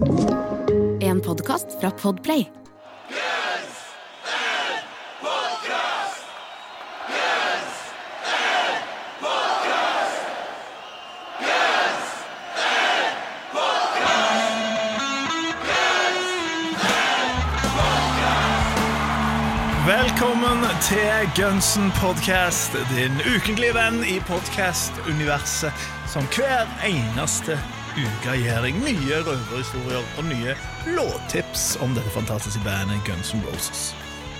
En podkast fra Podplay. Velkommen til Gunsen podcast, din ukentlige venn i podcast-universet, som hver eneste uke gir deg nye røverhistorier og nye låttips om dette fantastiske bandet Guns N' Roses.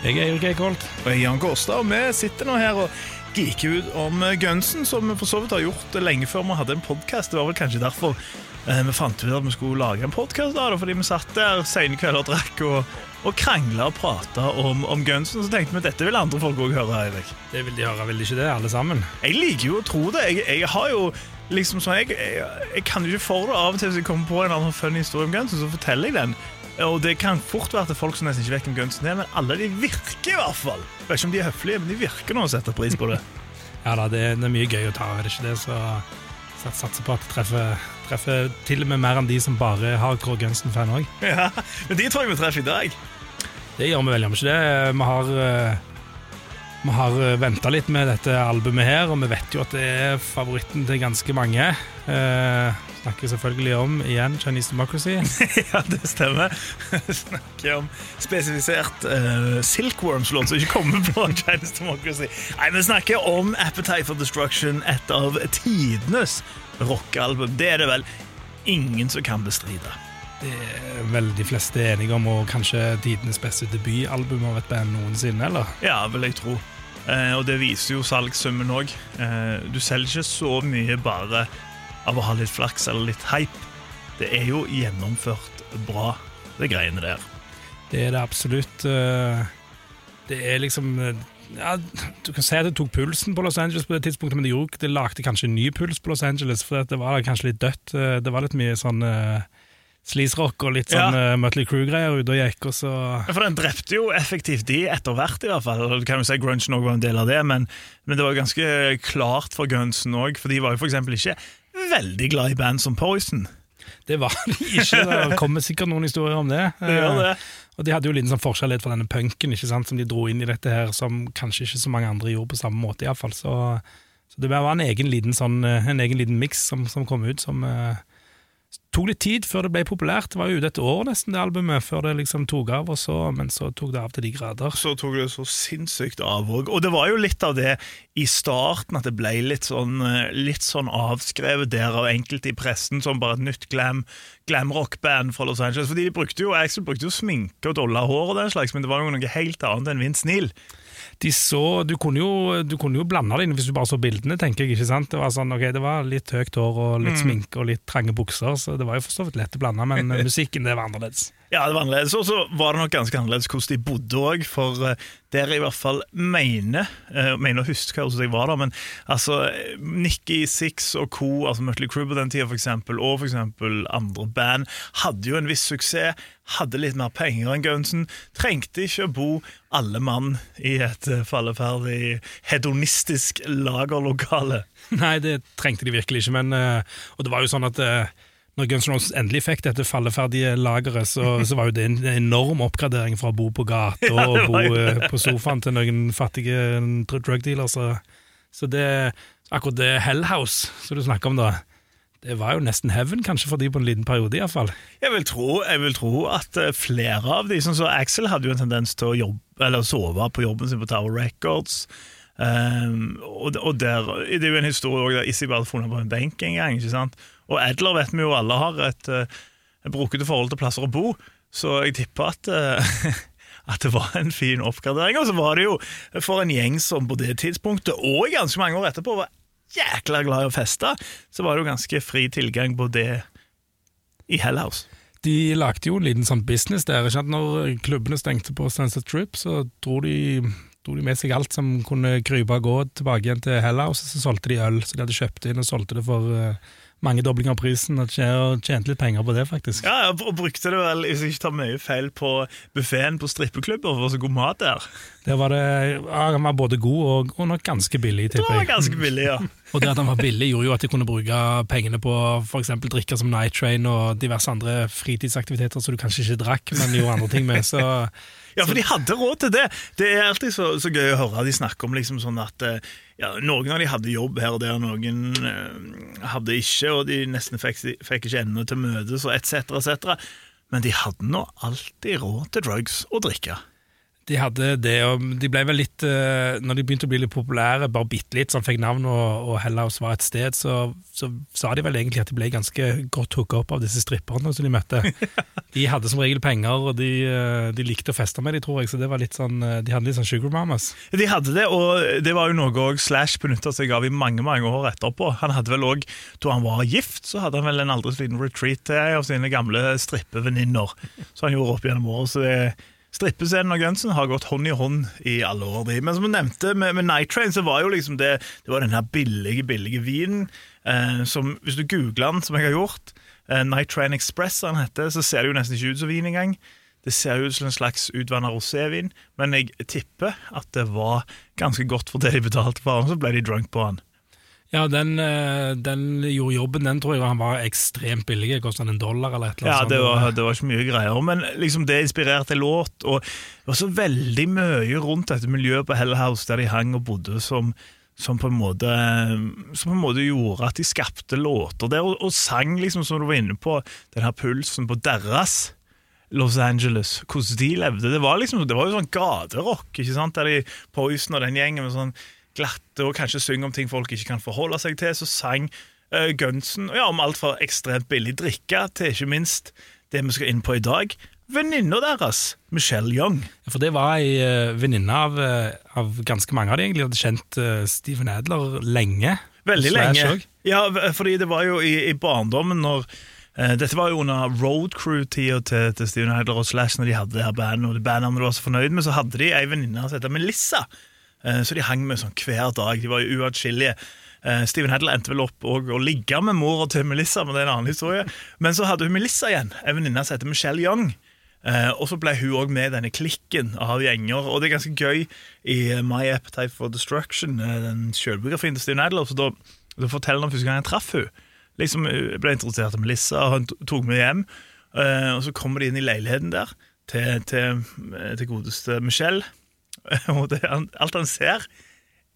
Jeg er Erik Eikholt. Og jeg er Jan Gårstad, og vi sitter nå her og geeker ut om Gunsen, som vi for så vidt har gjort lenge før vi hadde en podcast. Det var vel kanskje derfor eh, vi fant ut at vi skulle lage en podcast, da, fordi vi satt der sene kvelder og drakk og, og krangla og prata om, om Gunsen. Så tenkte vi at dette vil andre folk òg høre. Eirik. Det vil de høre, vil de ikke det, alle sammen? Jeg liker jo å tro det. Jeg, jeg har jo liksom sånn jeg, jeg, jeg kan ikke for det av og til hvis jeg kommer på en annen funny historie om Gunsen, så forteller jeg den. Og det kan fort være til folk som nesten ikke vet hvem Gunsen er, men alle de virker i hvert fall. Jeg vet ikke om de er høflige, men de virker nå og setter pris på det. Ja da, det, det er mye gøy å ta, er det ikke det? Så så jeg satser på at det treffer, treffer til og med mer enn de som bare har Kåre Gunsen-fan òg. Ja, men de tror jeg vi treffer i dag. Det gjør vi vel, gjør vi ikke det? Vi har, eh, vi har venta litt med dette albumet her, og vi vet jo at det er favoritten til ganske mange. Eh, snakker selvfølgelig om igjen Chinese Democracy. ja, det stemmer. snakker om spesifisert uh, Silkworms-lån som ikke kommer på Chinese Democracy. Nei, vi snakker om Appetite for Destruction, et av tidenes rockealbum. Det er det vel ingen som kan bestride. Det er vel de fleste enige om, og kanskje tidenes beste debutalbum av et band noensinne, eller? Ja, vil jeg tro. Eh, og det viser jo salgssummen òg. Eh, du selger ikke så mye bare av å ha litt flaks eller litt hype. Det er jo gjennomført bra, det greiene der. Det er det absolutt. Eh, Det er liksom eh, ja, Du kan si at det tok pulsen på Los Angeles på det tidspunktet, men det, gjorde, det lagde kanskje en ny puls på Los Angeles, for det var kanskje litt dødt. Eh, Det var litt mye sånn uh, sleaze-rock og litt sånn Ja. uh, Mutley Crew-greier ute og gikk, og så For den drepte jo effektivt de etter hvert, i hvert fall. Du kan jo si Grunge også var en del av det, men, men det var ganske klart for Gunsen òg, for de var jo eksempel ikke veldig glad i band som Poison. Det var de ikke. Det kommer sikkert noen historier om det. Det gjør det. Eh, Og de hadde jo liten sånn forskjell fra denne punken ikke sant, som de dro inn i dette her, som kanskje ikke så mange andre gjorde på samme måte, iallfall. Så, så det var en egen liten, sånn, eh, egen liten miks som, som kom ut, som eh, tok litt tid før det ble populært. Det var jo ute et år nesten, det albumet, før det liksom tok av, og så, men så tok det av til de grader. Så tok det så sinnssykt av òg. Og det var jo litt av det i starten, at det ble litt sånn, eh, litt sånn avskrevet der av enkelte i pressen som bare et nytt glam, rock band fra Los Angeles. Fordi de brukte jo, Axel brukte jo sminke og dolla hår og den slags, men det var jo noe helt annet enn Vince Neil. De så, du, kunne jo, du kunne jo blande det inn hvis du bare så bildene, tenker jeg. ikke sant? Det var sånn, ok, det var litt høyt hår og litt sminke og litt trange bukser, så det var jo for så vidt lett å blande, men eh, musikken det var annerledes. Ja, det var annerledes. Og så var det nok ganske annerledes hvordan de bodde òg, for eh, der jeg i hvert fall mener uh, Mener å huske hvordan jeg var der, men altså Nikki Six og co., altså Mutley Crew på den tida, for eksempel, og for eksempel andre band, hadde jo en viss suksess. Hadde litt mer penger enn Gaunsen. Trengte ikke å bo alle mann i et eh, falleferdig hedonistisk lagerlokale. Nei, det trengte de virkelig ikke, men eh, Og det var jo sånn at eh, når Guns N' Roses endelig fikk dette falleferdige lageret, så, så var jo det en enorm oppgradering fra å bo på gata og det bo på sofaen til noen fattige drug dealers. Så, så det akkurat det Hellhouse som du snakker om da, det var jo nesten heaven kanskje for de på en liten periode iallfall. Jeg vil jeg vil tro at eh, flere av de som Axel hadde jo en tendens til å jobbe, eller sove på jobben sin på Tower Records. Um, og, og der, Det er jo en historie der Isibel hadde funnet på en benk en gang. ikke sant? Og Edler vet vi jo alle har et, eh, et brukete forhold til plasser å bo, så jeg tipper at uh, at det var en fin oppgradering. Og så var det jo for en gjeng som på det tidspunktet, og ganske mange år etterpå, var jækla glad i å feste, så var det jo ganske fri tilgang på det i Hellhouse. De lagde jo en liten sånn business der. Ikke sant? Når klubbene stengte på Sunset Trip, så dro de, dro de med seg alt som kunne krype og gå tilbake igjen til Hellhouse, og så solgte de øl. Så de hadde kjøpt inn og solgte det for eh, mangedobling av prisen og tje- tjente litt penger på det, faktisk. Ja, og brukte det vel, hvis jeg ikke tar mye feil, på buffeen på strippeklubber, for det var så god mat der. Der var det, ja, Han var både god og, og nok ganske billig, Det var ganske billig, ja. Og det at han var billig, gjorde jo at de kunne bruke pengene på f.eks. drikker som Night Train og diverse andre fritidsaktiviteter som du kanskje ikke drakk, men gjorde andre ting med. Så Ja, for de hadde råd til det. Det er alltid så, så gøy å høre de snakke om liksom sånn at eh, ja, noen av de hadde jobb her og der, noen eh, hadde ikke, og de nesten fikk, fikk ikke endene til møtes, og etc., etc. Men de hadde nå alltid råd til drugs og drikke. De hadde det, og de ble vel litt eh, Når de begynte å bli litt populære, bare bitte litt, som fikk navn og, og Hellas var et sted, så, så sa de vel egentlig at de ble ganske godt hooka opp av disse stripperne som de møtte. De hadde som regel penger, og de, eh, de likte å feste med de, tror jeg, så det var litt sånn, eh, de hadde litt sånn sugar mamas. De hadde det, og det var jo noe også Slash benytta seg av i mange mange år etterpå. Han hadde vel også, Da han var gift, så hadde han vel en aldri så liten retreat til ei av sine gamle strippevenninner. Så han gjorde opp gjennom året. så det Strippescenen og Gunsen har gått hånd i hånd i alle år. Men som du nevnte med, med Night Train, så var jo liksom det Det var den her billige, billige vinen eh, som Hvis du googler den, som jeg har gjort, eh, Night Train Express han heter, så ser det jo nesten ikke ut som vin engang. Det ser ut som en slags utvanna rosévin, men jeg tipper at det var ganske godt for det de betalte for den, så ble de drunk på den. Ja, den, eh, den gjorde jobben, den tror jeg han var ekstremt billig. Kostet en dollar eller et eller Ja, annet. det sånt. var, det var ikke mye greier, men liksom det inspirerte låt, og det var så veldig mye rundt dette miljøet på Hellhouse der de hang og bodde, som, som, på måte, som på en måte gjorde at de skapte låter der, og, og sang, liksom, som du var inne på, den her pulsen på deres Los Angeles, hvordan de levde. Det var, liksom, det var jo sånn gaterock, ikke sant, der de Poison og den gjengen med sånn glatte og kanskje synge om ting folk ikke kan forholde seg til, så sang uh, Gunsen ja, om alt fra ekstremt billig drikke til ikke minst det vi skal inn på i dag. Venninna deres, Michelle Young. Ja, For det var ei uh, venninne av, eh, av ganske mange av de egentlig hadde kjent uh, Steven Adler lenge. Veldig lenge. også. Ja, fordi det var jo i, i barndommen når Dette var jo under road crew-tida til, til Steven Adler og Slash, når de hadde det her bandet, og det bandet han var så fornøyd med, så hadde de ei venninne som heter Melissa. Eh, Så de hang med sånn hver dag. De var jo uatskillelige. Eh, Steven Hadler endte vel opp og, å ligge med mora til Melissa, men det er en annen historie. Men så hadde hun Melissa igjen, en venninne som heter Michelle Young. Eh, og så ble hun òg med i denne klikken av gjenger. Og det er ganske gøy i My Appetite for Destruction, den sjølbiografien til Steven Adler. Så da, da forteller han første gang jeg traff hun Liksom, ble interessert til Melissa, og han tok meg hjem. Og så kommer de inn i leiligheten der til, til, til godeste Michelle. Og det, alt han ser,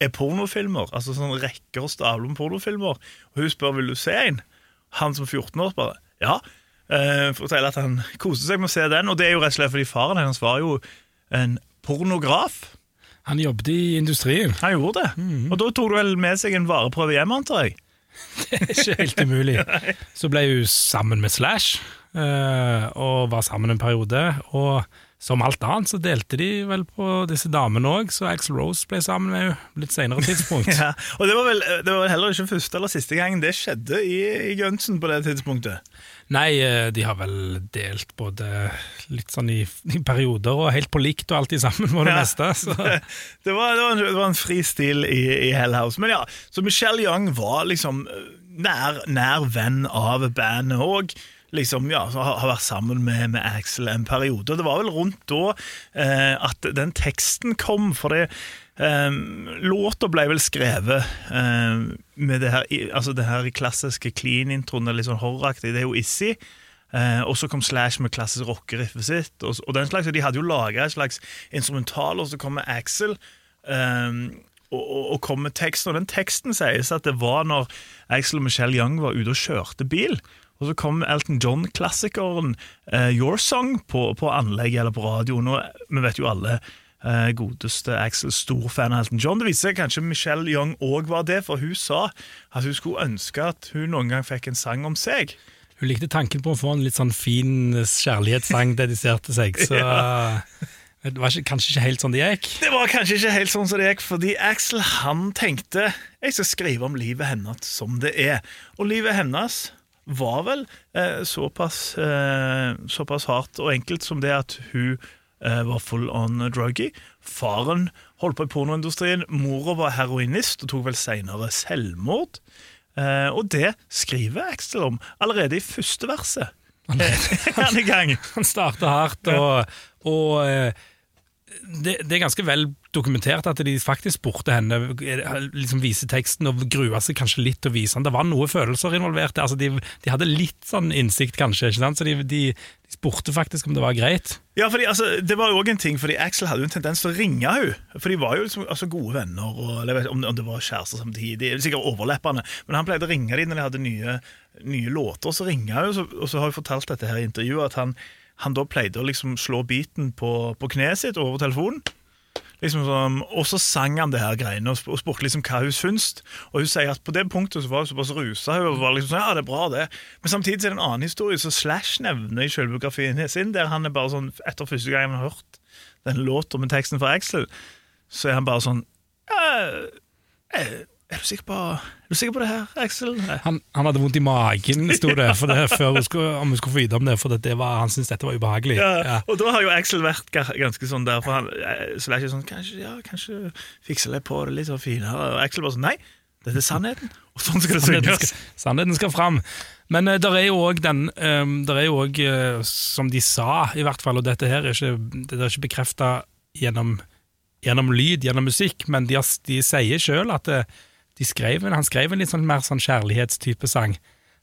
er pornofilmer. Altså sånn rekker og stabler med pornofilmer. Og hun spør vil du se en. Han som 14 år bare ja. Eh, forteller at han koser seg med å se den. Og det er jo rett og slett fordi faren hennes var jo en pornograf. Han jobbet i industrien. Han gjorde det. Og da tok du vel med seg en vareprøve hjem, antar jeg. Det er ikke helt umulig. Så ble hun sammen med Slash, eh, og var sammen en periode. Og som alt annet så delte de vel på disse damene òg, så Axel Rose ble sammen med henne litt senere tidspunkt. Ja. Og det var, vel, det var heller ikke første eller siste gang det skjedde i, i Gunsen på det tidspunktet. Nei, eh, de har vel delt både litt sånn i, i perioder og helt på likt og alltid sammen på det Ja. meste. Så. Det var, det, var en, det var en fri stil i, i Hell House. Men ja, så Michelle Young var liksom eh, nær, nær venn av bandet òg. Liksom, ja, har, vært sammen med, med Axel en periode. Og det var vel rundt da eh, at den teksten kom, for det eh, Låta ble vel skrevet eh, med det her, altså det her klassiske clean-introen, litt sånn horroraktig. Det er jo Issy. Eh, og så kom Slash med klassisk rockeriffet sitt. Og, og den slags, De hadde jo laga et slags instrumental, og så kommer Axel. Eh, og, og, og kom med teksten, og den teksten sies at det var når Axel og Michelle Young var ute og kjørte bil. Og så kom Elton John-klassikeren uh, Your Song på, på anlegget eller på radioen. Og vi vet jo alle uh, godeste Axel, stor fan av Elton John. Det viser seg kanskje Michelle Young òg var det, for hun sa at hun skulle ønske at hun noen gang fikk en sang om seg. Hun likte tanken på å få en litt sånn fin kjærlighetssang dedisert til seg, så det var ikke, kanskje ikke helt sånn det gikk. Det var kanskje ikke helt sånn som det gikk, fordi Axel han tenkte jeg skal skrive om livet hennes som det er. Og livet hennes var vel eh, såpass, eh, såpass hardt og enkelt som det at hun eh, var full on druggy. Faren holdt på i pornoindustrien, mora var heroinist og tok vel senere selvmord. Eh, og det skriver Axel om allerede i første verset. Han, han. Han starter hardt, og, og eh, det, det er ganske vel dokumentert at de faktisk spurte henne, liksom vise teksten og grua seg kanskje litt til å vise den. Det var noe følelser involvert. Altså de, de, hadde litt sånn innsikt, kanskje, ikke sant? så de, de, de spurte faktisk om det var greit. Ja, fordi altså, Det var jo òg en ting, fordi Axel hadde jo en tendens til å ringe henne. For de var jo liksom, altså, gode venner, og vet om, om det var kjærester samtidig. Sikkert overleppende. Men han pleide å ringe dem når de hadde nye, nye låter. Så ringer hun, og så har hun fortalt dette her i intervjuet, at han, han da pleide å liksom slå biten på, på kneet sitt over telefonen. Liksom sånn, og så sang han det her greiene og spurte liksom hva hun syntes. Og hun sier at på det punktet så var hun såpass rusa. Hun var liksom sånn, ja det er bra det Men samtidig er det en annen historie som Slash nevner i selvbiografien sin, der han er bare sånn, etter første gang han har hørt den låta med teksten fra Axel, så er han bare sånn ja, er du sikker på, er du sikker på det her, Axel? Han, han, hadde vondt i magen, sto det, det før hun skulle, om hun skulle få vite om det, for det var, han syntes dette var ubehagelig. Ja, ja. Og da har jo Axel vært ganske sånn der, for han eh, så er ikke sånn Kanskje, ja, kanskje fikse litt på det litt sånn finere. Og Axel bare sånn Nei, dette er sannheten, og sånn skal det synges. Sannheten skal fram. Men uh, der er jo òg den um, Der er jo òg, uh, som de sa, i hvert fall, og dette her er ikke, det er ikke bekrefta gjennom, gjennom lyd, gjennom musikk, men de, de sier sjøl at uh, skrev, han skrev en litt sånn mer sånn kjærlighetstype sang,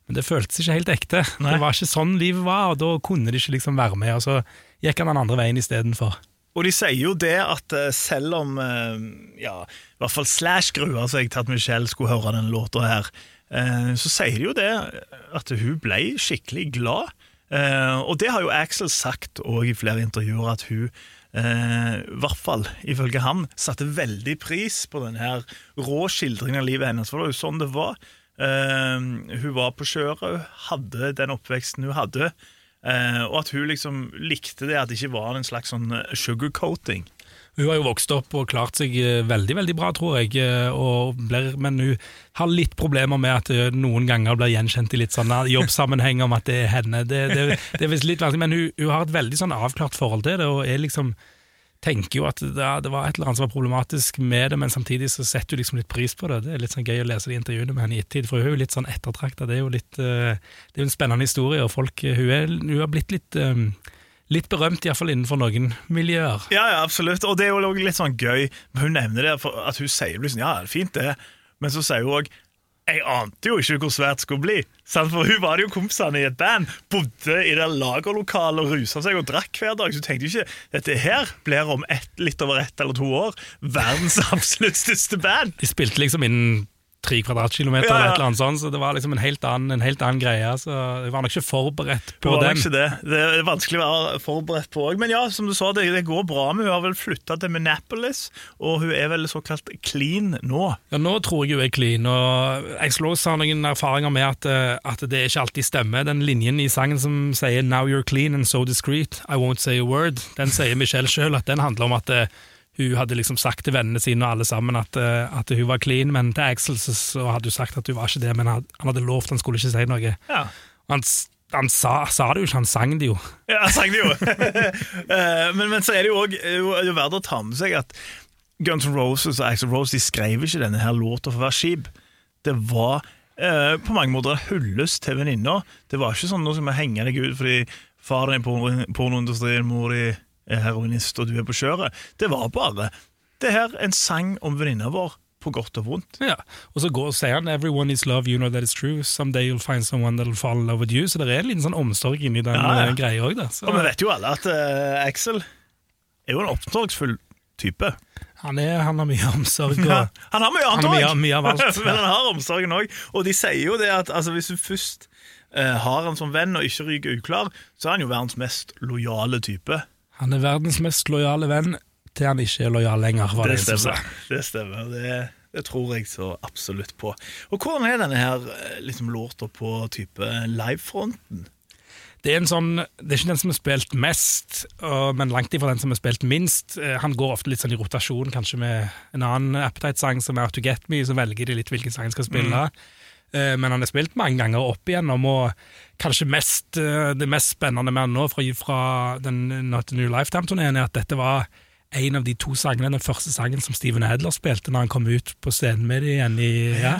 men det føltes ikke helt ekte. Nei. Det var ikke sånn livet var, og da kunne de ikke liksom være med, og så gikk han den andre veien istedenfor. Og de sier jo det at eh, selv om eh, ja, i hvert fall Slash gruer seg til at Michelle skulle høre denne låta her, eh, så sier de jo det at hun ble skikkelig glad. Og det har jo Axel sagt òg i flere intervjuer, at hun eh, hvert fall ifølge ham, satte veldig pris på den her rå skildringen av livet hennes. For det var jo sånn det var. Eh, hun var på kjøret, hadde den oppveksten hun hadde. Eh, og at hun liksom likte det at det ikke var en slags sånn sugarcoating. Hun har jo vokst opp og klart seg eh, veldig veldig bra, tror jeg, eh, blir, men hun har litt problemer med at hun noen ganger blir gjenkjent i litt sånne jobbsammenheng om at det er henne. Det, det, det er litt vanskelig, men hun, hun, har et veldig sånn avklart forhold til det, og er liksom tenker jo at det, det, var et eller annet som var problematisk med det, men samtidig så setter hun liksom litt pris på det. Det er litt sånn gøy å lese de intervjuene med henne i ettertid, for hun er jo litt sånn ettertrakta. Det er jo litt, det er en spennende historie, og folk, hun, er, hun har blitt litt litt berømt, iallfall innenfor noen miljøer. Ja, ja, absolutt. Og det er jo litt sånn gøy. Hun nevner det, at hun sier liksom, ja, det er fint det, men så sier hun òg jeg ante jo ikke hvor svært det skulle bli. For hun var jo kompisene i et band, bodde i det lagerlokalet og rusa seg og drakk hver dag. Så hun tenkte jo ikke dette her blir om ett, litt over ett eller to år verdens absolutt største band. De spilte liksom innen tre kvadratkilometer, ja, ja. eller et eller annet sånt, så det var liksom en helt annen, en helt annen greie. så Jeg var nok ikke forberedt på det den. Ikke det. det er vanskelig å være forberedt på òg. Men ja, som du sa, det, det går bra. med hun har vel flytta til Minneapolis, og hun er vel såkalt clean nå? Ja, nå tror jeg hun er clean. og Jeg Exlos har noen erfaringer med at, eh, at, det ikke alltid stemmer. Den linjen i sangen som sier 'Now you're clean and so discreet, I won't say a word', den sier Michelle sjøl at den handler om at eh, hun hadde liksom sagt til vennene sine og alle sammen at, eh, at hun var clean, men til Axel så, hadde hun sagt at hun var ikke det, men han, hadde lovt han skulle ikke si noe. Ja. Han, han sa, sa, det jo ikke, han sang det jo. Ja, han sang det jo. Eh, men, men, så er det jo òg verdt å ta med seg at Guns N' Roses og Axel Rose de skrev ikke denne her låta for være skip. Det var eh, på mange måter hyllest til venninna. Det var ikke sånn noe som henger deg ut fordi faren er i pornoindustrien, mor di er heroinist og du er på kjøret. Det var bare det her en sang om venninna vår. På godt og vondt. Ja, Og så går, sier han 'Everyone is love, you know that it's true'. Someday you'll find someone that'll fall in love with you. Så det er en liten sånn omsorg inni den ja, ja. Eh, greia òg. Og vi vet jo alle at uh, Axel er jo en omsorgsfull type. Han, er, han har mye omsorg. Og, ja, han har mye annet òg, men han har omsorgen òg. Og de sier jo det at altså, hvis du først uh, har han som venn og ikke ryker uklar, så er han jo verdens mest lojale type. Han er verdens mest lojale venn til han ikke er lojal lenger. det, det stemmer. Det stemmer. Det, det, tror jeg så absolutt på. Og Hvordan er denne her eh, liksom, låta på type livefronten? Det er, en sånn, det er ikke den som er spilt mest, men langt ifra den som er spilt minst. Eh, han går ofte litt sånn i rotasjon, kanskje med en annen Appetite-sang som er Out to Get Me, så velger de litt hvilken sang han skal spille. Mm. Eh, men han er spilt mange ganger opp igjennom, og kanskje mest, eh, det mest spennende med han nå fra, fra den Not a New Lifetime-turneen, er at dette var en av de to sangene, den første sangen som Steven Hedler spilte når han kom ut på scenen med dem igjen. i, ja.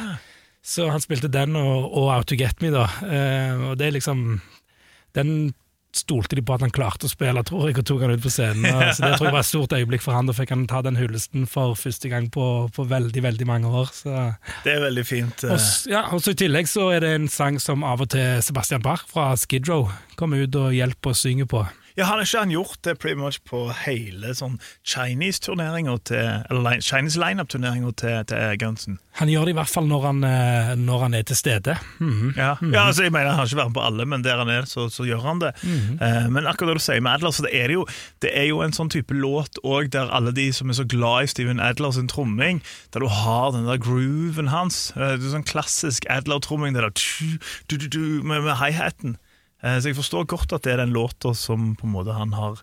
Så han spilte den og, og Out to Get Me, da. Eh, og det er liksom Den stolte de på at han klarte å spille, tror jeg, og tok han ut på scenen. Så Det tror jeg var et stort øyeblikk for han. Da fikk han ta den hyllesten for første gang på, på veldig, veldig mange år. Så. Det er veldig fint. Og, ja, og så I tillegg så er det en sang som av og til Sebastian Bach fra Skid Row kommer ut og hjelper og synger på. Ja, har ikke han gjort det pretty much på hele sånn Chinese-turneringa Eller line- Chinese lineup-turneringa til, til Gunsen? Han gjør det i hvert fall når han, eh, når han er til stede. Mhm. Ja. ja, altså jeg mener Han har ikke vært med på alle, men der han er, så, så gjør han det. Eh, men akkurat det du sier med Adler, så det er, jo, det er jo en sånn type låt òg der alle de som er så glad i Steven Adler sin tromming, der du har den der grooven hans. Eh, det er sånn klassisk Adler-tromming det der du, du, du, med, med hi-haten. Eh, så jeg forstår godt at det er den låta som på en måte han har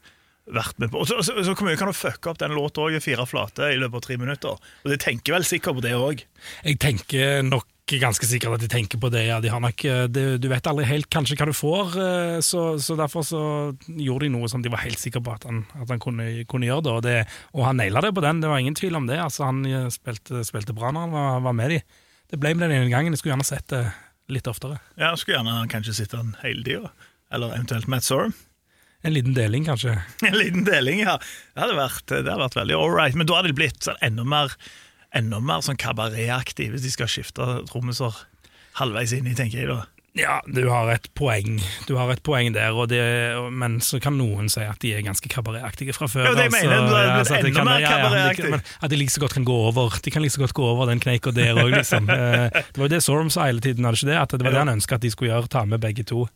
vært med på. Og så, så, så hvor mye kan du fucke opp den låta i fire flate i løpet av tre minutter? Og de tenker vel sikkert på det òg. Jeg tenker nok ganske sikkert at de tenker på det. Ja, de har nok, eh, det, du vet aldri helt kanskje hva du får, eh, så, så derfor så gjorde de noe som de var helt sikre på at han, at han kunne, kunne gjøre. det, og, det, og han naila det på den, det var ingen tvil om det. altså Han spilte, spilte bra når han var, var med de. Det ble med den ene gangen, jeg skulle gjerne sett det litt oftere. Ja, jeg skulle gjerne kanskje sitte den hele tida. Eller eventuelt Matt Sorum. En liten deling, kanskje. En liten deling, ja. Det hadde vært, det hadde vært veldig all right. Men da hadde det blitt sånn enda mer, enda mer sånn kabaretaktig hvis de skal skifte trommiser halvveis inn i, tenker jeg da. Ja, du har et poeng Du har et poeng der, det, men så kan noen si at de er ganske kabaretaktige fra før. Ja, det mener det er blitt så at enda kan- ja, ja, men At de like så godt kan gå over De kan like så godt gå over den kneika der òg, liksom. Eh, Det var jo det Sorum sa hele tiden, hadde ikke det? At det var det han ønska at de skulle gjøre, ta med begge to.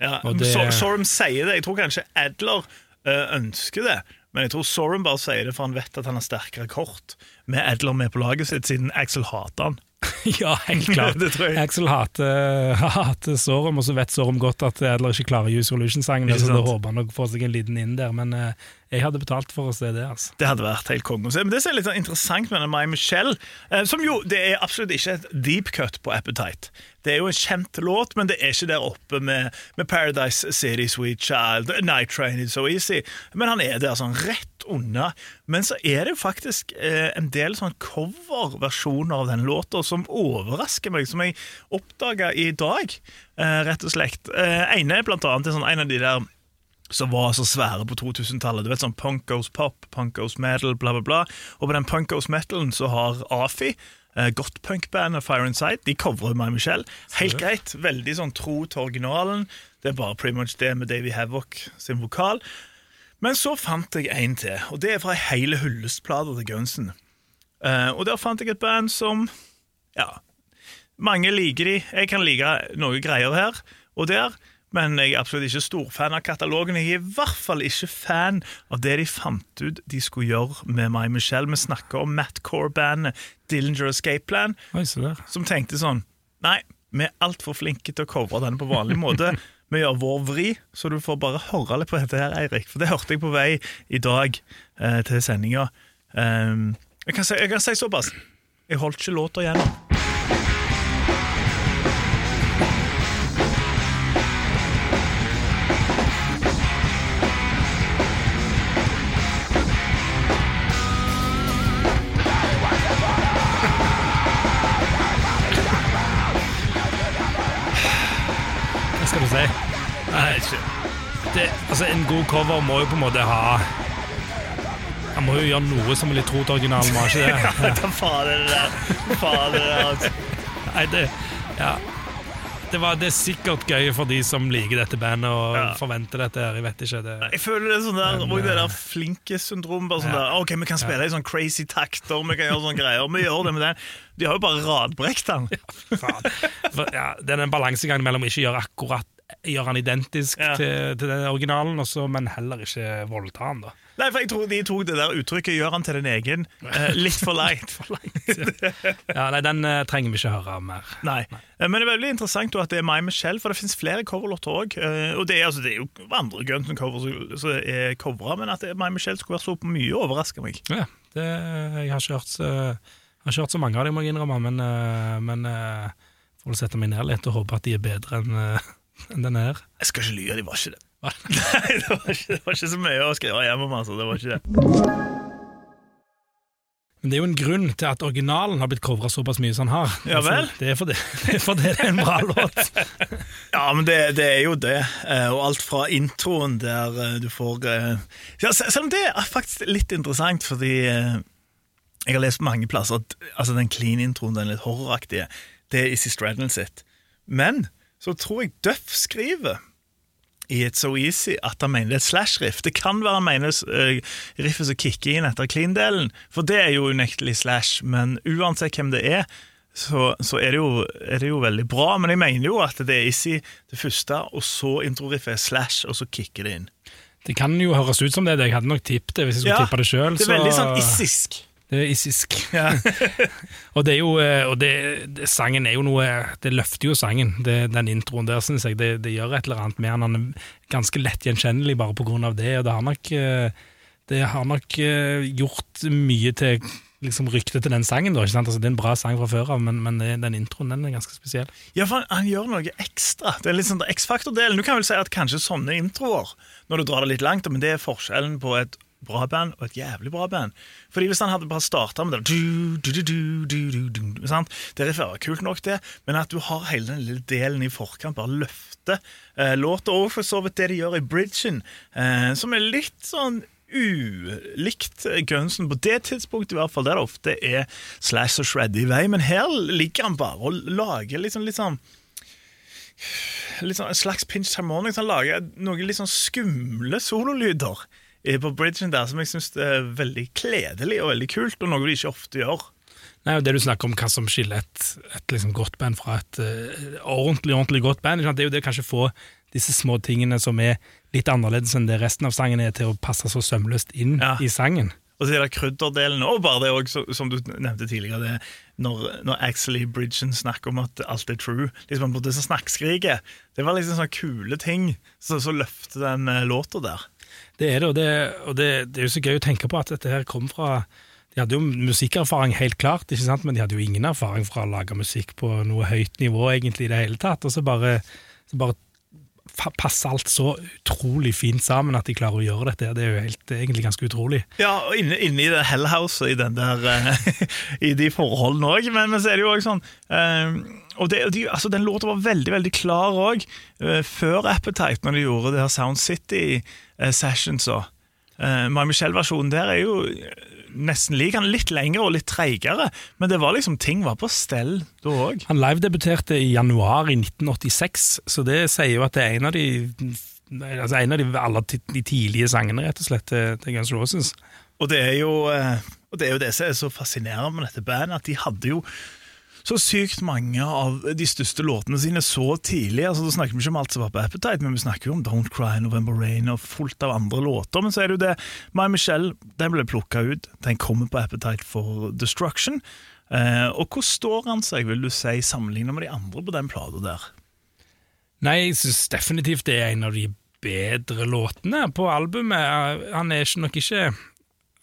Ja, det- Sor- Sorum sier det. Jeg tror kanskje Adler eh, ønsker det. Men jeg tror Sorum bare sier det for han vet at han har sterkere kort med Adler med på laget sitt, siden Axel hater han. ja, helt klart. Det tror jeg. Axel hater, hater Sorum, og så vet Sorum godt at Adler ikke klarer Use Solution-sangene, så da håper han å få seg en liten inn der. Men eh, jeg hadde betalt for å se det, altså. Det hadde vært helt konge. Men det som er litt sånn interessant med My Michelle, eh, som jo det er absolutt ikke et deep cut på Appetite. Det er jo en kjent låt, men det er ikke der oppe med, med Paradise City, Sweet Child, Night Train, It's So Easy. Men han er der sånn rett unna. Men så er det jo faktisk eh, en del sånn coverversjoner av den låta som overrasker meg, som jeg oppdaga i dag, eh, rett og slett. Eh, ene er blant annet en sånn, en av de der som var så svære på 2000-tallet. Du vet sånn Punkos pop, Punkos metal, bla, bla, bla. Og på den Punkos metalen så har AFI, eh, godt av Fire Inside, de covrer meg Michelle. Helt greit. Veldig sånn tro til originalen. Det er bare pretty much det med Davy Havoc sin vokal. Men så fant jeg en til, og det er fra ei hele hyllestplate til Gunsen. Eh, og der fant jeg et band som Ja, mange liker de. Jeg kan like noe greier her og der, men jeg er absolutt ikke storfan av katalogen. Jeg er i hvert fall ikke fan av det de fant ut de skulle gjøre med My Michelle. Vi snakker om Matt Core-bandet Dillinger Escape Plan, Oi, som tenkte sånn Nei, vi er altfor flinke til å covre denne på vanlig måte. Vi gjør vår vri, så du får bare høre litt på dette her, Eirik. For det hørte jeg på vei i dag eh, til sendinga. Um, jeg, kan si, jeg kan si såpass. Jeg holdt ikke låta gjennom. Det, altså En god cover må jo på en måte ha Han må jo gjøre noe som er litt tro til originalen, må han ikke det? ja, faen er det der? Hva faen er det altså? Nei, det, ja. det, var, det er sikkert gøy for de som liker dette bandet og Ja. forventer dette. her, Jeg vet ikke. Det, Jeg føler det er sånn der, Men, det eh, der flinke-syndrom. Bare sånn ja. der, ok, Vi kan spille i sånn crazy takter, vi kan gjøre sånne greier. Vi gjør det med den. De har jo bare radbrekt den. faen. For, ja, det er den balansegangen mellom ikke gjøre akkurat Gjøre han identisk Ja. til, til originalen, også, men heller ikke voldta han. da Nei, for jeg tror De tok det der uttrykket 'gjør han til din egen' eh, litt for leit. Ja, Nei, Den eh, trenger vi ikke høre mer. Nei. nei. Men det er veldig interessant at det er My Michelle, for det finnes flere coverlåter òg. Og det er, altså, det er jo andre Covers som er covra, men at det- My Michelle skulle være så mye, overrasker meg. Ja, det, jeg har ikke hørt, så- har hørt så mange av dem, må jeg innrømme, men, eh, men eh, får sette meg ned litt og håpe at de er bedre enn eh, enn denne her. Jeg skal ikke lyve, de var ikke det. Nei, det var ikke, det var ikke så mye å skrive hjem om, altså. Det var ikke det. Men det er jo en grunn til at originalen har blitt covra såpass mye som den har. Ja vel? Det er fordi det, er det er en bra låt. Ja, men det, det er jo det. Eh, Og alt fra introen der eh, du får eh, ja, Selv om det er faktisk litt interessant, fordi jeg har lest mange plasser at altså den clean-introen, den litt horroraktige, det er Issy Stradlin sitt. Men så tror jeg Duff skriver i It's So Easy at han mener det er et slash-riff. Det kan være han mener uh, riffet som kicker inn etter clean-delen, for det er jo unektelig slash, men uansett hvem det er, så, så er, det jo, er det jo veldig bra. Men jeg mener jo at det er Easy det første, og så introriffet er slash, og så kicker det inn. Det kan jo høres ut som det. Jeg hadde nok tippet det hvis jeg skulle Ja, tippe det sjøl. Det er veldig sånn issisk. Det er issisk. Ja. Og det er jo eh, og det, det, Sangen er jo noe Det løfter jo sangen, det, den introen der, syns jeg. Det, det gjør et eller annet med han. Han er ganske lett gjenkjennelig bare på grunn av det, og det har nok, eh, det har nok eh, gjort mye til liksom ryktet til den sangen. Da, ikke sant? Altså, det er en bra sang fra før av, men, men den introen den er ganske spesiell. Ja, for han, han gjør noe ekstra. Det er litt sånn X-faktor-delen. Du kan vel si at kanskje sånne introer, når du drar det litt langt, men det er forskjellen på et bra band og et jævlig bra band. Fordi hvis han hadde bare starta med det du, du, du, sant? Det refererer kult nok, det, men at du har hele den lille delen i forkant, bare løfter eh, låta, og for så vidt det de gjør i bridgen, eh, som er litt sånn ulikt Gunsen på det tidspunktet, i hvert fall der det ofte er slash og shred i vei, men her ligger han bare og lager liksom litt sånn en slags pinch harmonics. Han lager noen litt sånn skumle sololyder eh, på bridgen der som jeg syns er veldig kledelig og veldig kult, og noe de ikke ofte gjør. Nei, og Det du snakker om hva som skiller et, et liksom godt band fra et uh, ordentlig ordentlig godt band, det er jo det kanskje få disse små tingene som er litt annerledes enn det resten av sangen er, til å passe så sømløst inn Ja. i sangen. Og så er det krydderdelen, òg, bare det også, som du nevnte tidligere, det når, når Axel i Bridgen snakker om at alt er true. Liksom Det som snakkskriket. Det var liksom sånne kule ting som så, løfter den eh, låta der. Det er det, og, det, og det, det er jo så gøy å tenke på at dette her kom fra De hadde jo musikkerfaring, helt klart, ikke sant? men de hadde jo ingen erfaring fra å lage musikk på noe høyt nivå egentlig i det hele tatt. Og så bare, så bare passer alt så utrolig fint sammen at de klarer å gjøre dette. Det er jo helt, egentlig ganske utrolig. Ja, og inne, inne i det hellhouset, i den der eh, I de forholdene òg, men, men så er det jo òg sånn uh, Og det, de, altså, den låta var veldig veldig klar òg, før Appetite, når de gjorde det her Sound City-sessions. Uh, My Michelle-versjonen der er jo eh, nesten lik. Han er litt lengre og litt treigere, men det var liksom ting var på stell da òg. Han livedebuterte i januar i 1986, så det sier jo at det er en av de Altså en av de, alle de tidlige sangene rett og slett til, til Guns Roses. Og det er jo eh, og det er jo det som er så fascinerende med dette bandet, at de hadde jo så sykt mange av de største låtene sine så tidlig. altså Da snakker vi ikke om alt som var på Appetite, men vi snakker jo om Don't Cry, November Rain og fullt av andre låter. Men så er det jo det My Michelle den ble plukka ut. Den kommer på Appetite for Destruction. Eh, og hvor står han seg, vil du si, sammenlignet med de andre på den plata der? Nei, jeg syns definitivt det er en av de bedre låtene på albumet. Han er ikke, nok ikke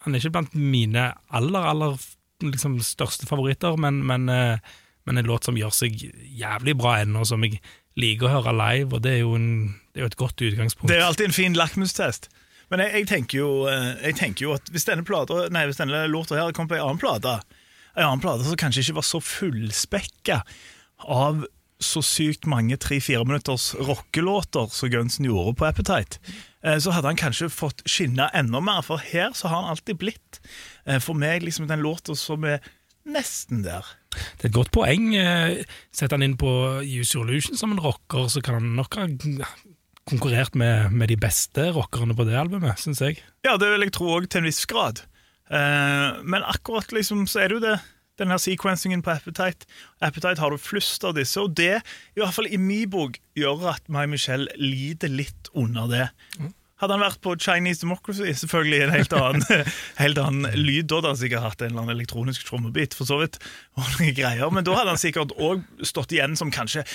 Han er ikke blant mine aller, aller liksom, største favoritter, men, men, eh, men en låt som gjør seg jævlig bra ennå, som jeg liker å høre live, og det er jo, en, det er et godt utgangspunkt. Det er alltid en fin lakmustest. Men jeg, jeg, tenker jo, eh, jeg tenker jo at hvis denne, plata, denne låta her kom på en annen plate, en annen plate som kanskje ikke var så fullspekka av så sykt mange tre-fire minutters rockelåter som Gunsen gjorde på Appetite, så hadde han kanskje fått skinne enda mer, for her så har han alltid blitt eh, for meg liksom den låta som er nesten der. Det er et godt poeng. Sett Setter han inn på Use Your Illusion som en rocker, så kan han nok ha konkurrert med, med de beste rockerne på det albumet, syns jeg. Ja, det vil jeg tro òg til en viss grad. Eh, men akkurat liksom så er det jo det den her sequencingen på Appetite. Appetite har du flust av disse, og det, i hvert fall i min bok, gjør at May Michelle lider litt under det. Hadde han vært på Chinese Democracy, selvfølgelig en helt annen, helt annen lyd. Da hadde han sikkert hatt en eller annen elektronisk trommebit, for så vidt. Og noen greier. Men da hadde han sikkert òg stått igjen som kanskje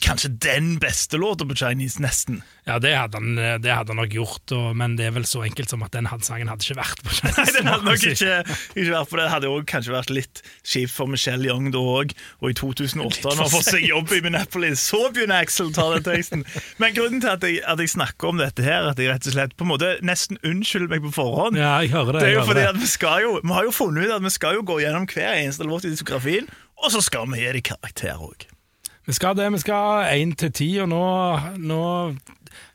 kanskje den beste låta på Chinese, nesten. Ja, det hadde han, det hadde han nok gjort, og, men det er vel så enkelt som at den sangen hadde ikke vært på Chinese. Nei, den hadde nok ikke, ikke vært på det. Hadde også kanskje vært litt kjipt for Michelle Young da òg. Og i 2008, har når han får seg jobb i Minneapolis, så begynner Axel ta den teksten. Men grunnen til at jeg, at jeg snakker om dette her, at jeg rett og slett på en måte nesten unnskylder meg på forhånd, Ja, jeg hører det. det er jo fordi at vi skal jo Vi har jo funnet ut at vi skal jo gå gjennom hver eneste låt i diskografien, og så skal vi gi dem karakter òg. Vi skal det, vi skal én til ti, og nå, nå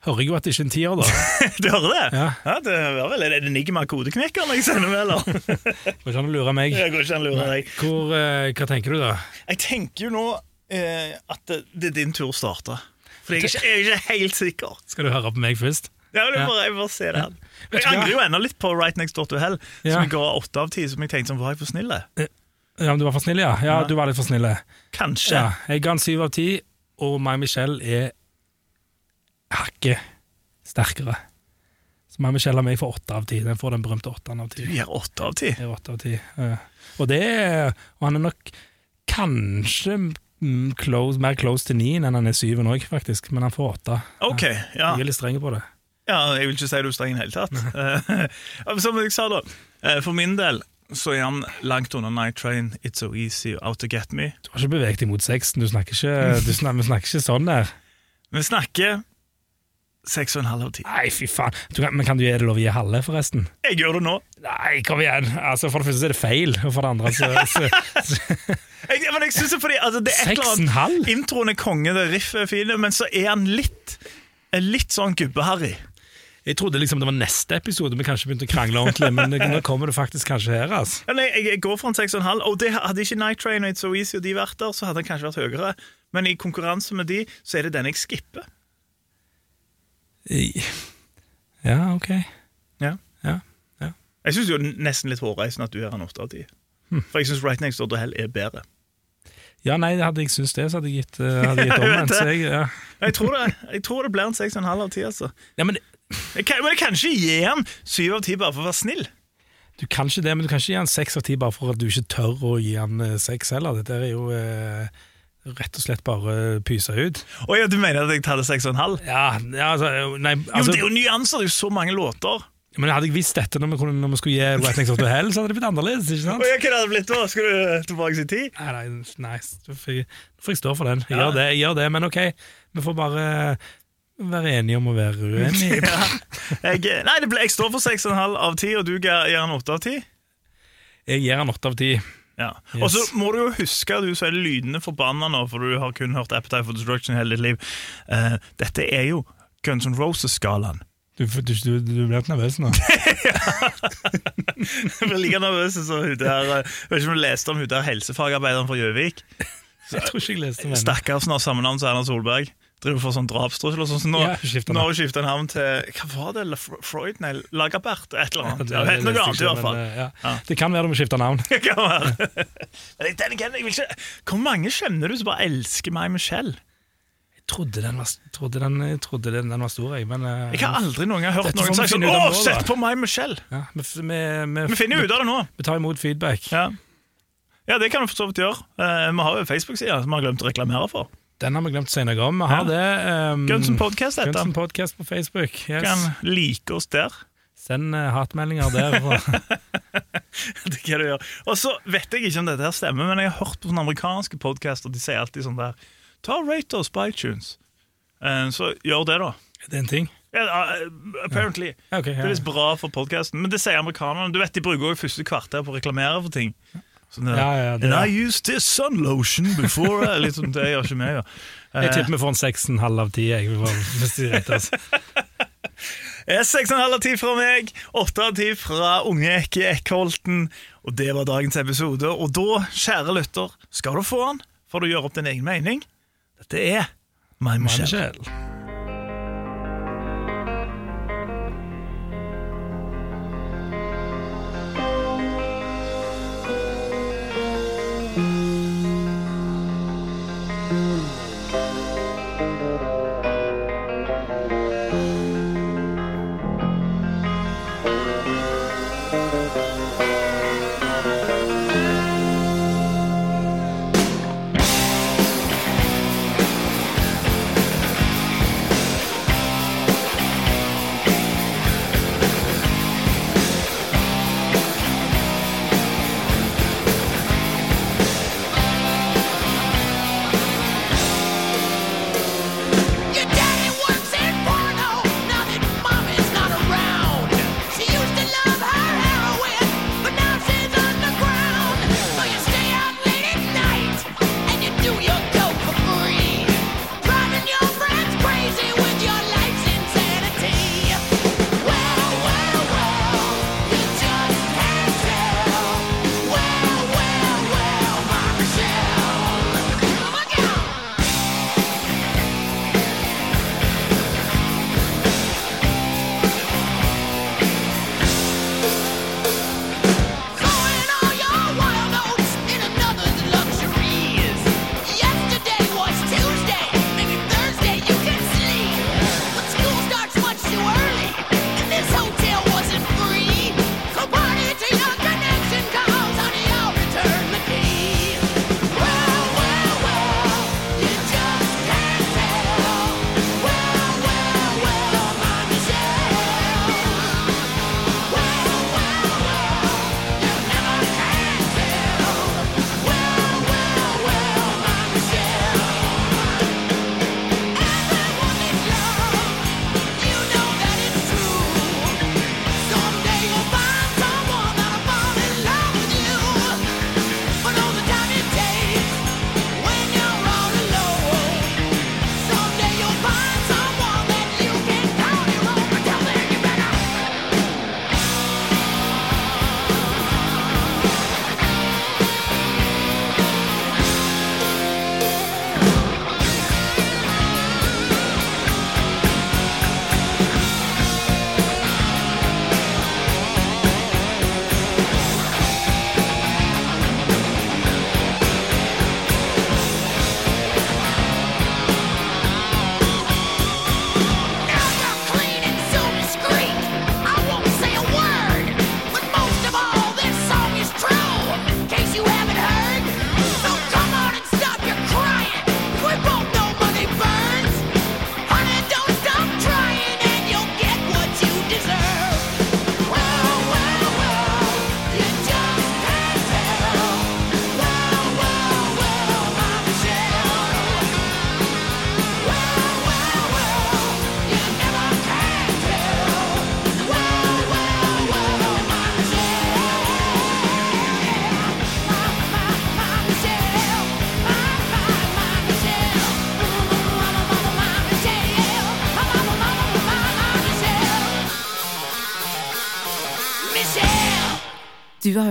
hører jeg jo at det ikke er en tier, da. Du hører det? Ja. det var vel Er det Enigma kodeknekkeren jeg sender med, eller? Går ikke an å lure meg. Jeg går ikke an å lure deg. Hvor, eh, hva tenker du, da? Jeg tenker jo nå eh, at det, det er din tur å starte. For jeg er ikke, jeg er ikke helt sikker. Skal du høre på meg først? Ja, du Ja. bare, jeg bare ser det her. Jeg angrer jo ennå litt på Right Next Door to Hell, Ja. som jeg ga åtte av ti. Som jeg tenkte sånn, var jeg for snill? Ja, men Du var for snill, ja? Ja, Ja. du var litt for snill. Kanskje. Ja, jeg ga en syv av ti, og My Michelle er hakket sterkere. Så My Michelle har meg for åtte av ti. Den får den berømte åtteren av ti. Du gir åtte av ti. Jeg er åtte av ti. Og det er Og han er nok kanskje close, mer close til nien enn han er syven òg, faktisk. Men han får åtte. Ok, ja. Jeg er litt streng på det. ja. Jeg vil ikke si du er streng i det hele tatt. Eh, Som jeg sa, da. eh, For min del så er han langt under Night Train, It's So Easy, Out To Get Me. Du har ikke beveget deg mot sexen, Du snakker ikke, du snakker, vi snakker ikke sånn der. Vi snakker seks og en halv av ti. Nei, fy faen. Du kan, men kan du gi det lov å gi halve, forresten? Jeg gjør det nå. Nei, kom igjen. Altså, For det første er det feil, og for det andre så, så, så Jeg, men jeg synes det fordi altså, det er et eller annet? Introen er konge, det riffet er fint, men så er han litt Litt sånn gubbeharry. Jeg trodde liksom det var neste episode vi kanskje begynte å krangle ordentlig, men nå kommer det faktisk kanskje her. altså. Ja, nei, jeg, går for en 6,5, og det hadde ikke Night Train og It's So Easy og de vært der, så hadde den kanskje vært høyere. Men i konkurranse med de, så er det den jeg skipper. Ja, ok. Ja. Ja, ja. Jeg syns nesten litt hårreisende at du er en 8 av ti. For jeg syns Right Next Door to Hell er bedre. Ja, nei, hadde jeg syntes det, så hadde jeg gitt, eh, hadde jeg gitt omvendt. Jeg, ja. Jeg tror det, jeg tror det blir en 6,5 av 10, altså. ja, men Jeg kan, men jeg kan ikke gi han 7 av 10 bare for å være snill. Du kan ikke det, men du kan ikke gi han seks av ti bare for at du ikke tør å gi han eh, seks heller. Dette er jo eh, rett og slett bare pysa ut. Å ja, du mener at jeg tar det 6,5? Ja, ja altså, nei, Jo, men altså det er jo nyanser, det er jo så mange låter. Men hadde jeg visst dette når vi, kunne, når vi skulle gi Right Next the Hell, så hadde det blitt annerledes. ikke sant? Ja, hva hadde det blitt da? Skal du tilbake i tid? Nei, nei, nei så får jeg, stå for den. Jeg Ja. gjør det, jeg gjør det, men ok, vi får bare være enige om å være uenige. Ja. Jeg, nei, det ble, jeg står for 6,5 av 10, og du gir han 8 av 10. Jeg gir han 8 av ti. Ja. Yes. Og så må du jo huske, du som er lydende forbanna nå, for du har kun hørt Appetite for Destruction hele ditt liv. Uh, dette er jo Guns N' Roses-skalaen. Du, du, du, du ble nervøs nå. Jeg blir like nervøs som hun der eh, Jeg vet ikke om du leste om hun der helsefagarbeideren fra Gjøvik. Jeg tror ikke jeg leste om henne. Stakkars som har samme navn som Erna Solberg. Driver for sånn drapstrussel og sånn. Så nå, Ja, skiftet nå skifter navn til Hva var det? Freud? Nei, Lagerbert? Et eller annet. Ja, det noe annet i hvert fall. eh, ja. Ja. Det kan være du må skifte navn. Det kan være. Den igjen, jeg vil ikke Hvor mange kjenner du som bare elsker meg, Michelle? Trodde den var, trodde den, trodde den, den var stor, jeg, men eh, Jeg har aldri noen gang hørt noen si sånn Å, sett på meg, Michelle! ja, vi, vi, vi, Vi finner jo ut av det nå. Vi tar imot feedback. Ja. ja, det kan vi for så vidt gjøre. Uh, vi har jo Facebook-side som vi har glemt å reklamere for. Den har vi glemt å si noe om. Vi har det. Um, Gunsen Podcast heter Gunsen. Podcast på Facebook. Yes. Kan like oss der. Send uh, hatmeldinger der. Det hva du gjør. Og så vet jeg ikke om dette her stemmer, men jeg har hørt på sånne amerikanske podcaster, de sier alltid sånn der Ta rate oss på iTunes. Uh, så gjør det, da. det er en ting. Yeah, uh, apparently. Ja, Okay, ja. Det er visst bra for podkasten. Men det sier amerikanerne. Du vet, De bruker også første kvarter på å reklamere for ting. Sånn der, Ja, ja, And I used this sun lotion before I-" Litt sånn, Det gjør ikke meg. ja. Jeg tipper vi får en 6,5 av ti Jeg, hvis seks og en halv 6,5 av ti fra meg, åtte av ti fra unge Ekke Eckholten. Og det var dagens episode. Og da, kjære lytter, skal du få den, for du gjør opp din egen mening. Dette er My Michelle. My Michelle.